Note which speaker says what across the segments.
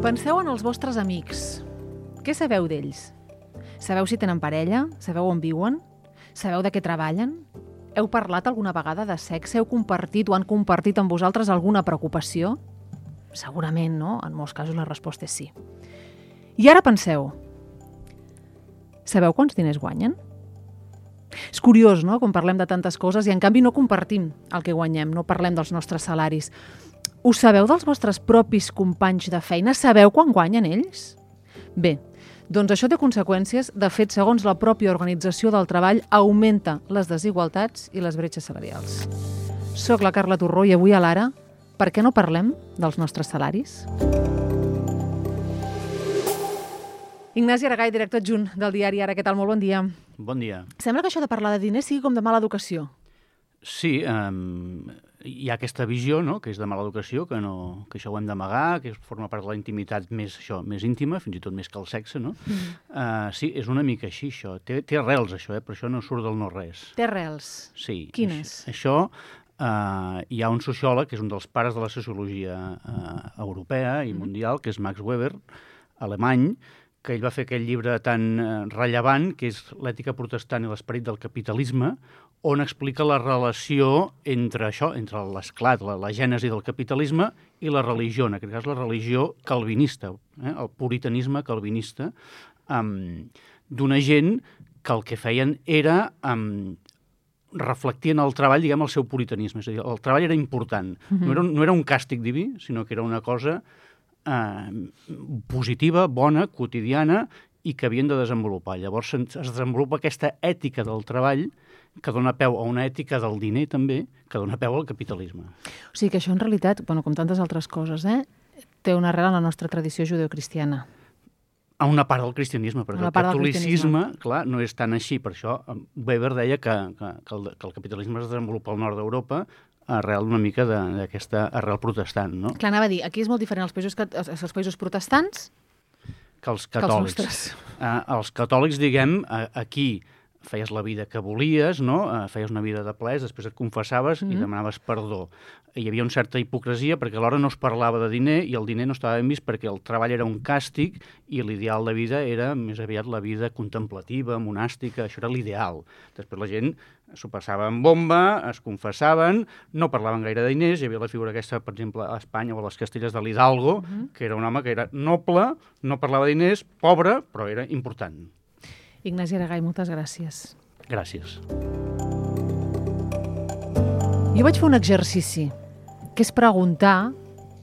Speaker 1: Penseu en els vostres amics. Què sabeu d'ells? Sabeu si tenen parella? Sabeu on viuen? Sabeu de què treballen? Heu parlat alguna vegada de sexe? Heu compartit o han compartit amb vosaltres alguna preocupació? Segurament, no? En molts casos la resposta és sí. I ara penseu. Sabeu quants diners guanyen? És curiós, no?, quan parlem de tantes coses i en canvi no compartim el que guanyem, no parlem dels nostres salaris. Ho sabeu dels vostres propis companys de feina? Sabeu quan guanyen ells? Bé, doncs això té conseqüències. De fet, segons la pròpia organització del treball, augmenta les desigualtats i les bretxes salarials. Soc la Carla Torró i avui a l'Ara, per què no parlem dels nostres salaris? Ignasi Aragall, director adjunt del diari Ara. Què tal? Molt bon dia.
Speaker 2: Bon dia.
Speaker 1: Sembla que això de parlar de diners sigui com de mala educació.
Speaker 2: Sí, um, hi ha aquesta visió, no?, que és de mala educació, que, no, que això ho hem d'amagar, que forma part de la intimitat més, això, més íntima, fins i tot més que el sexe, no? Mm. Uh, sí, és una mica així, això. Té, té arrels, això, eh? però això no surt del no-res.
Speaker 1: Té arrels?
Speaker 2: Sí.
Speaker 1: Quines?
Speaker 2: Això, uh, hi ha un sociòleg, que és un dels pares de la sociologia uh, europea i mm. mundial, que és Max Weber, alemany, que ell va fer aquell llibre tan eh, rellevant, que és l'ètica protestant i l'esperit del capitalisme, on explica la relació entre això, entre l'esclat, la, la gènesi del capitalisme i la religió, en aquest cas la religió calvinista, eh, el puritanisme calvinista, um, d'una gent que el que feien era um, reflectir en el treball, diguem, el seu puritanisme. És a dir, el treball era important. Mm -hmm. no, era, no era un càstig diví, sinó que era una cosa eh, positiva, bona, quotidiana i que havien de desenvolupar. Llavors es desenvolupa aquesta ètica del treball que dona peu a una ètica del diner també, que dona peu al capitalisme.
Speaker 1: O sigui que això en realitat, bueno, com tantes altres coses, eh, té una arrel en la nostra tradició judeocristiana.
Speaker 2: A una part del cristianisme, perquè el catolicisme, clar, no és tan així. Per això Weber deia que, que, que, el, que el capitalisme es desenvolupa al nord d'Europa arrel una mica d'aquesta arrel protestant, no?
Speaker 1: Clar, anava a dir, aquí és molt diferent els països, els països protestants
Speaker 2: que els catòlics.
Speaker 1: Que els,
Speaker 2: uh, els catòlics, diguem, aquí feies la vida que volies, no? Uh, feies una vida de plaers, després et confessaves mm -hmm. i demanaves perdó. Hi havia una certa hipocresia perquè alhora no es parlava de diner i el diner no estava ben vist perquè el treball era un càstig i l'ideal de vida era més aviat la vida contemplativa, monàstica, això era l'ideal. Després la gent s'ho passava en bomba, es confessaven, no parlaven gaire de diners, hi havia la figura aquesta, per exemple, a Espanya o a les Castelles de l'Hidalgo, mm -hmm. que era un home que era noble, no parlava de diners, pobre, però era important.
Speaker 1: Ignasi Aragall, moltes gràcies.
Speaker 2: Gràcies.
Speaker 1: Jo vaig fer un exercici, que és preguntar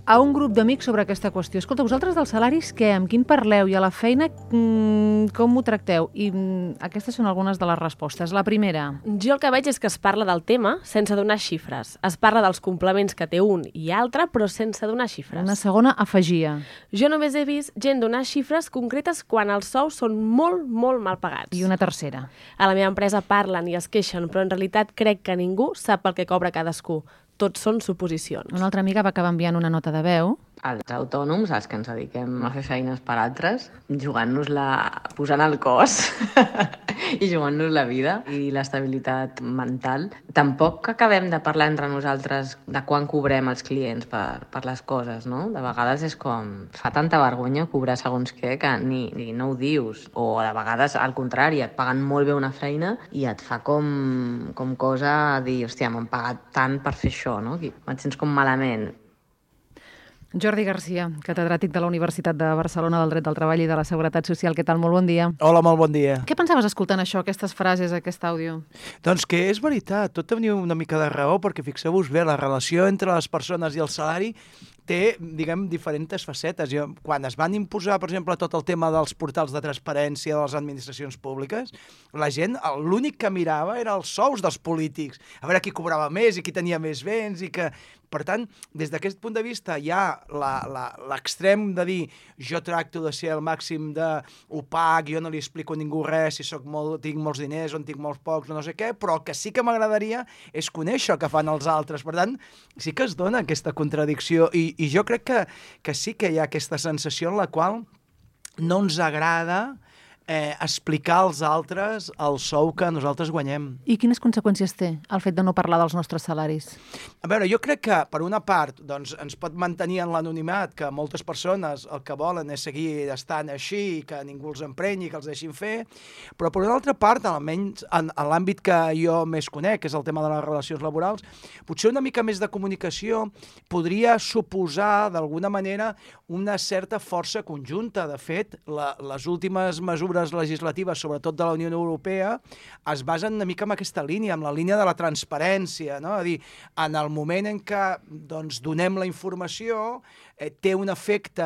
Speaker 1: a un grup d'amics sobre aquesta qüestió. Escolta, vosaltres dels salaris què? Amb quin parleu? I a la feina mm, com ho tracteu? I mm, aquestes són algunes de les respostes. La primera.
Speaker 3: Jo el que veig és que es parla del tema sense donar xifres. Es parla dels complements que té un i altre, però sense donar xifres.
Speaker 1: Una segona afegia.
Speaker 3: Jo només he vist gent donar xifres concretes quan els sous són molt, molt mal pagats.
Speaker 1: I una tercera.
Speaker 3: A la meva empresa parlen i es queixen, però en realitat crec que ningú sap el que cobra cadascú tot són suposicions.
Speaker 1: Una altra amiga va acabar enviant una nota de veu.
Speaker 4: Els autònoms, els que ens dediquem a fer feines per altres, jugant-nos-la, posant el cos i jugant-nos la vida i l'estabilitat mental. Tampoc acabem de parlar entre nosaltres de quan cobrem els clients per, per les coses, no? De vegades és com... Fa tanta vergonya cobrar segons què que ni, ni no ho dius. O de vegades, al contrari, et paguen molt bé una feina i et fa com, com cosa dir, hòstia, m'han pagat tant per fer això no? Et sents com malament.
Speaker 1: Jordi Garcia, catedràtic de la Universitat de Barcelona del Dret del Treball i de la Seguretat Social. Què tal? Molt bon dia.
Speaker 5: Hola, molt bon dia.
Speaker 1: Què pensaves escoltant això, aquestes frases, aquest àudio?
Speaker 5: Doncs que és veritat, tot tenia una mica de raó, perquè fixeu-vos bé, la relació entre les persones i el salari té, diguem, diferents facetes. Jo, quan es van imposar, per exemple, tot el tema dels portals de transparència de les administracions públiques, la gent l'únic que mirava era els sous dels polítics, a veure qui cobrava més i qui tenia més béns i que per tant, des d'aquest punt de vista hi ha l'extrem de dir jo tracto de ser el màxim d'opac, jo no li explico a ningú res si soc molt, tinc molts diners o tinc molts pocs o no sé què, però el que sí que m'agradaria és conèixer el que fan els altres. Per tant, sí que es dona aquesta contradicció i, i jo crec que, que sí que hi ha aquesta sensació en la qual no ens agrada eh, explicar als altres el sou que nosaltres guanyem.
Speaker 1: I quines conseqüències té el fet de no parlar dels nostres salaris?
Speaker 5: A veure, jo crec que, per una part, doncs, ens pot mantenir en l'anonimat, que moltes persones el que volen és seguir estant així, que ningú els emprenyi, que els deixin fer, però per una altra part, almenys en, en l'àmbit que jo més conec, que és el tema de les relacions laborals, potser una mica més de comunicació podria suposar, d'alguna manera, una certa força conjunta. De fet, la, les últimes mesures legislatives, sobretot de la Unió Europea, es basen una mica en aquesta línia, en la línia de la transparència, no? A dir, en el moment en què doncs, donem la informació, eh, té un efecte,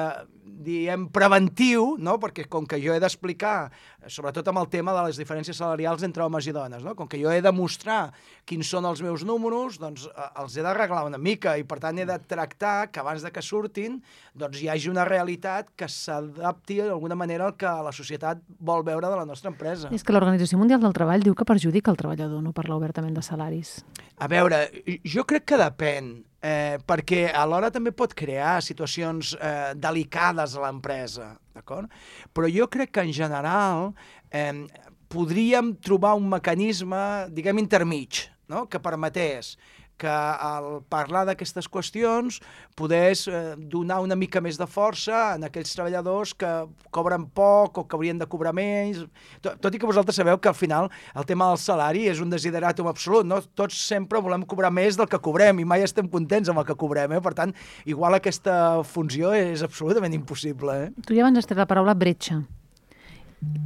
Speaker 5: diem, preventiu, no? perquè com que jo he d'explicar, sobretot amb el tema de les diferències salarials entre homes i dones, no? com que jo he de mostrar quins són els meus números, doncs eh, els he d'arreglar una mica i per tant he de tractar que abans de que surtin doncs hi hagi una realitat que s'adapti d'alguna manera al que la societat vol veure de la nostra empresa.
Speaker 1: És que l'Organització Mundial del Treball diu que perjudica el treballador no parlar obertament de salaris.
Speaker 5: A veure, jo crec que depèn eh, perquè alhora també pot crear situacions eh, delicades a l'empresa, d'acord? Però jo crec que en general eh, podríem trobar un mecanisme, diguem, intermig, no? que permetés que al parlar d'aquestes qüestions podés eh, donar una mica més de força en aquells treballadors que cobren poc o que haurien de cobrar menys. Tot, tot i que vosaltres sabeu que al final el tema del salari és un desideratum absolut, no? Tots sempre volem cobrar més del que cobrem i mai estem contents amb el que cobrem, eh? Per tant, igual aquesta funció és absolutament impossible, eh?
Speaker 1: Tu ja abans has tret la paraula bretxa.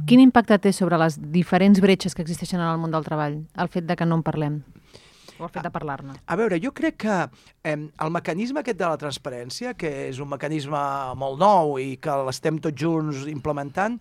Speaker 1: Quin impacte té sobre les diferents bretxes que existeixen en el món del treball el fet de que no en parlem? O el fet de parlar-ne?
Speaker 5: A veure, jo crec que eh, el mecanisme aquest de la transparència, que és un mecanisme molt nou i que l'estem tots junts implementant,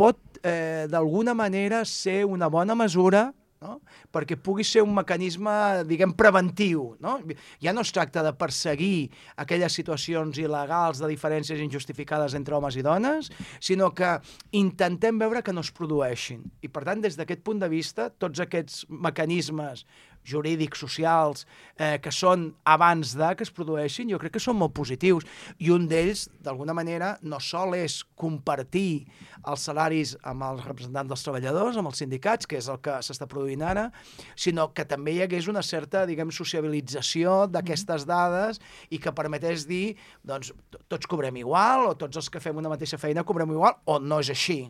Speaker 5: pot eh, d'alguna manera ser una bona mesura no? perquè pugui ser un mecanisme, diguem, preventiu. No? Ja no es tracta de perseguir aquelles situacions il·legals de diferències injustificades entre homes i dones, sinó que intentem veure que no es produeixin. I, per tant, des d'aquest punt de vista, tots aquests mecanismes jurídics, socials, eh, que són abans de que es produeixin, jo crec que són molt positius. I un d'ells, d'alguna manera, no sol és compartir els salaris amb els representants dels treballadors, amb els sindicats, que és el que s'està produint ara, sinó que també hi hagués una certa, diguem, sociabilització d'aquestes dades i que permetés dir, doncs, tots cobrem igual, o tots els que fem una mateixa feina cobrem igual, o no és així.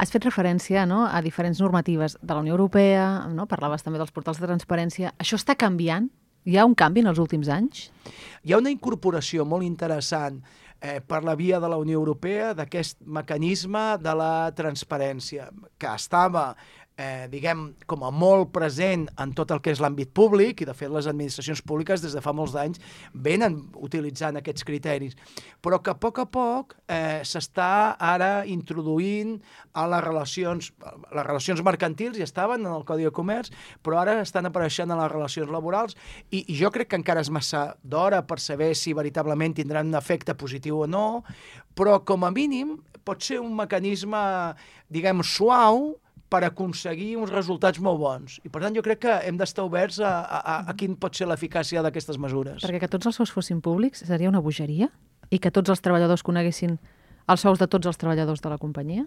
Speaker 1: Has fet referència no, a diferents normatives de la Unió Europea, no? parlaves també dels portals de transparència. Això està canviant? Hi ha un canvi en els últims anys?
Speaker 5: Hi ha una incorporació molt interessant eh, per la via de la Unió Europea d'aquest mecanisme de la transparència, que estava eh, diguem, com a molt present en tot el que és l'àmbit públic, i de fet les administracions públiques des de fa molts anys venen utilitzant aquests criteris, però que a poc a poc eh, s'està ara introduint a les relacions, les relacions mercantils ja estaven en el Codi de Comerç, però ara estan apareixent en les relacions laborals i, i jo crec que encara és massa d'hora per saber si veritablement tindran un efecte positiu o no, però com a mínim pot ser un mecanisme, diguem, suau, per aconseguir uns resultats molt bons. I per tant jo crec que hem d'estar oberts a, a, a quin pot ser l'eficàcia d'aquestes mesures.
Speaker 1: Perquè que tots els sous fossin públics seria una bogeria? I que tots els treballadors coneguessin els sous de tots els treballadors de la companyia?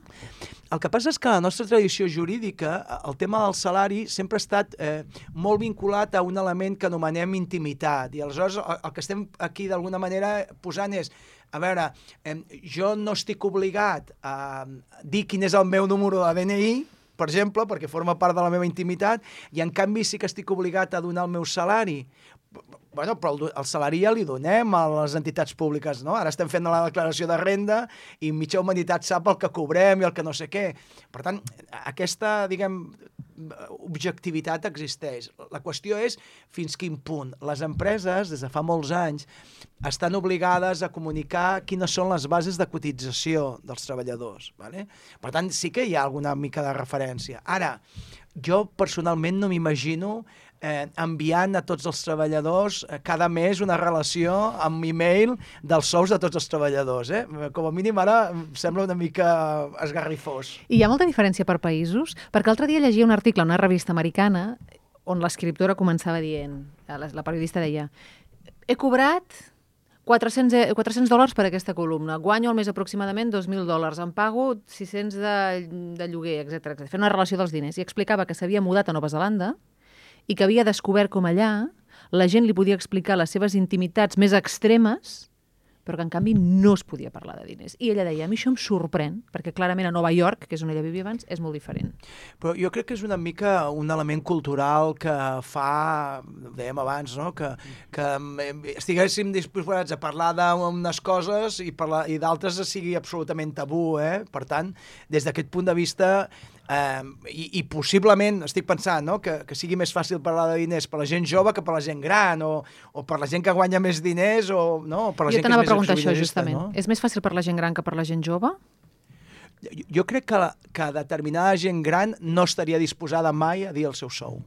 Speaker 5: El que passa és que la nostra tradició jurídica, el tema del salari sempre ha estat eh, molt vinculat a un element que anomenem intimitat. I aleshores el, el que estem aquí d'alguna manera posant és a veure, eh, jo no estic obligat a dir quin és el meu número de DNI, per exemple, perquè forma part de la meva intimitat, i en canvi sí que estic obligat a donar el meu salari. Bueno, però el, el salari ja li donem a les entitats públiques, no? Ara estem fent la declaració de renda i mitja humanitat sap el que cobrem i el que no sé què. Per tant, aquesta, diguem, objectivitat existeix. La qüestió és fins quin punt. Les empreses, des de fa molts anys, estan obligades a comunicar quines són les bases de cotització dels treballadors. Vale? Per tant, sí que hi ha alguna mica de referència. Ara, jo personalment no m'imagino eh, enviant a tots els treballadors eh, cada mes una relació amb e-mail dels sous de tots els treballadors. Eh? Com a mínim ara em sembla una mica esgarrifós.
Speaker 1: I hi ha molta diferència per països? Perquè l'altre dia llegia un article en una revista americana on l'escriptora començava dient, la, la periodista deia, he cobrat 400, e- 400 dòlars per aquesta columna. Guanyo al mes aproximadament 2.000 dòlars. Em pago 600 de, de lloguer, etc. Fent una relació dels diners. I explicava que s'havia mudat a Nova Zelanda i que havia descobert com allà la gent li podia explicar les seves intimitats més extremes però que en canvi no es podia parlar de diners. I ella deia, a mi això em sorprèn, perquè clarament a Nova York, que és on ella vivia abans, és molt diferent.
Speaker 5: Però jo crec que és una mica un element cultural que fa, dèiem abans, no? que, que estiguéssim disposats a parlar d'unes coses i, parlar, i d'altres sigui absolutament tabú. Eh? Per tant, des d'aquest punt de vista, eh, i, i possiblement, estic pensant, no? que, que sigui més fàcil parlar de diners per la gent jove que per la gent gran, o, o per la gent que guanya més diners, o, no? o per la
Speaker 1: jo
Speaker 5: gent que és més
Speaker 1: preguntar això, justament.
Speaker 5: No?
Speaker 1: És més fàcil per la gent gran que per la gent jove?
Speaker 5: Jo, jo crec que, la, que determinada gent gran no estaria disposada mai a dir el seu sou.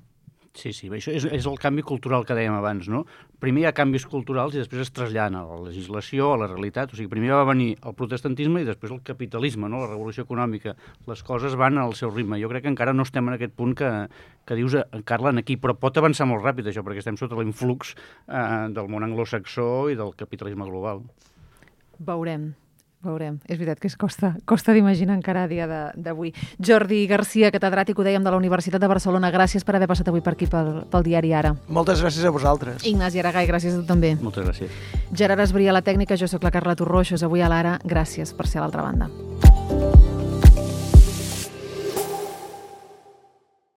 Speaker 2: Sí, sí, això és, és el canvi cultural que dèiem abans, no? Primer hi ha canvis culturals i després es traslladen a la legislació, a la realitat. O sigui, primer va venir el protestantisme i després el capitalisme, no? la revolució econòmica. Les coses van al seu ritme. Jo crec que encara no estem en aquest punt que, que dius, eh, Carla, aquí, però pot avançar molt ràpid això, perquè estem sota l'influx eh, del món anglosaxó i del capitalisme global.
Speaker 1: Veurem. Veurem. És veritat que es costa, costa d'imaginar encara a dia de- d'avui. Jordi Garcia, catedràtic, ho dèiem, de la Universitat de Barcelona. Gràcies per haver passat avui per aquí pel, pel diari Ara.
Speaker 5: Moltes gràcies a vosaltres.
Speaker 1: Ignasi Aragai, gràcies a tu també.
Speaker 2: Moltes gràcies.
Speaker 1: Gerard Esbria, la tècnica, jo sóc la Carla Torroixos. Avui a l'Ara, gràcies per ser a l'altra banda.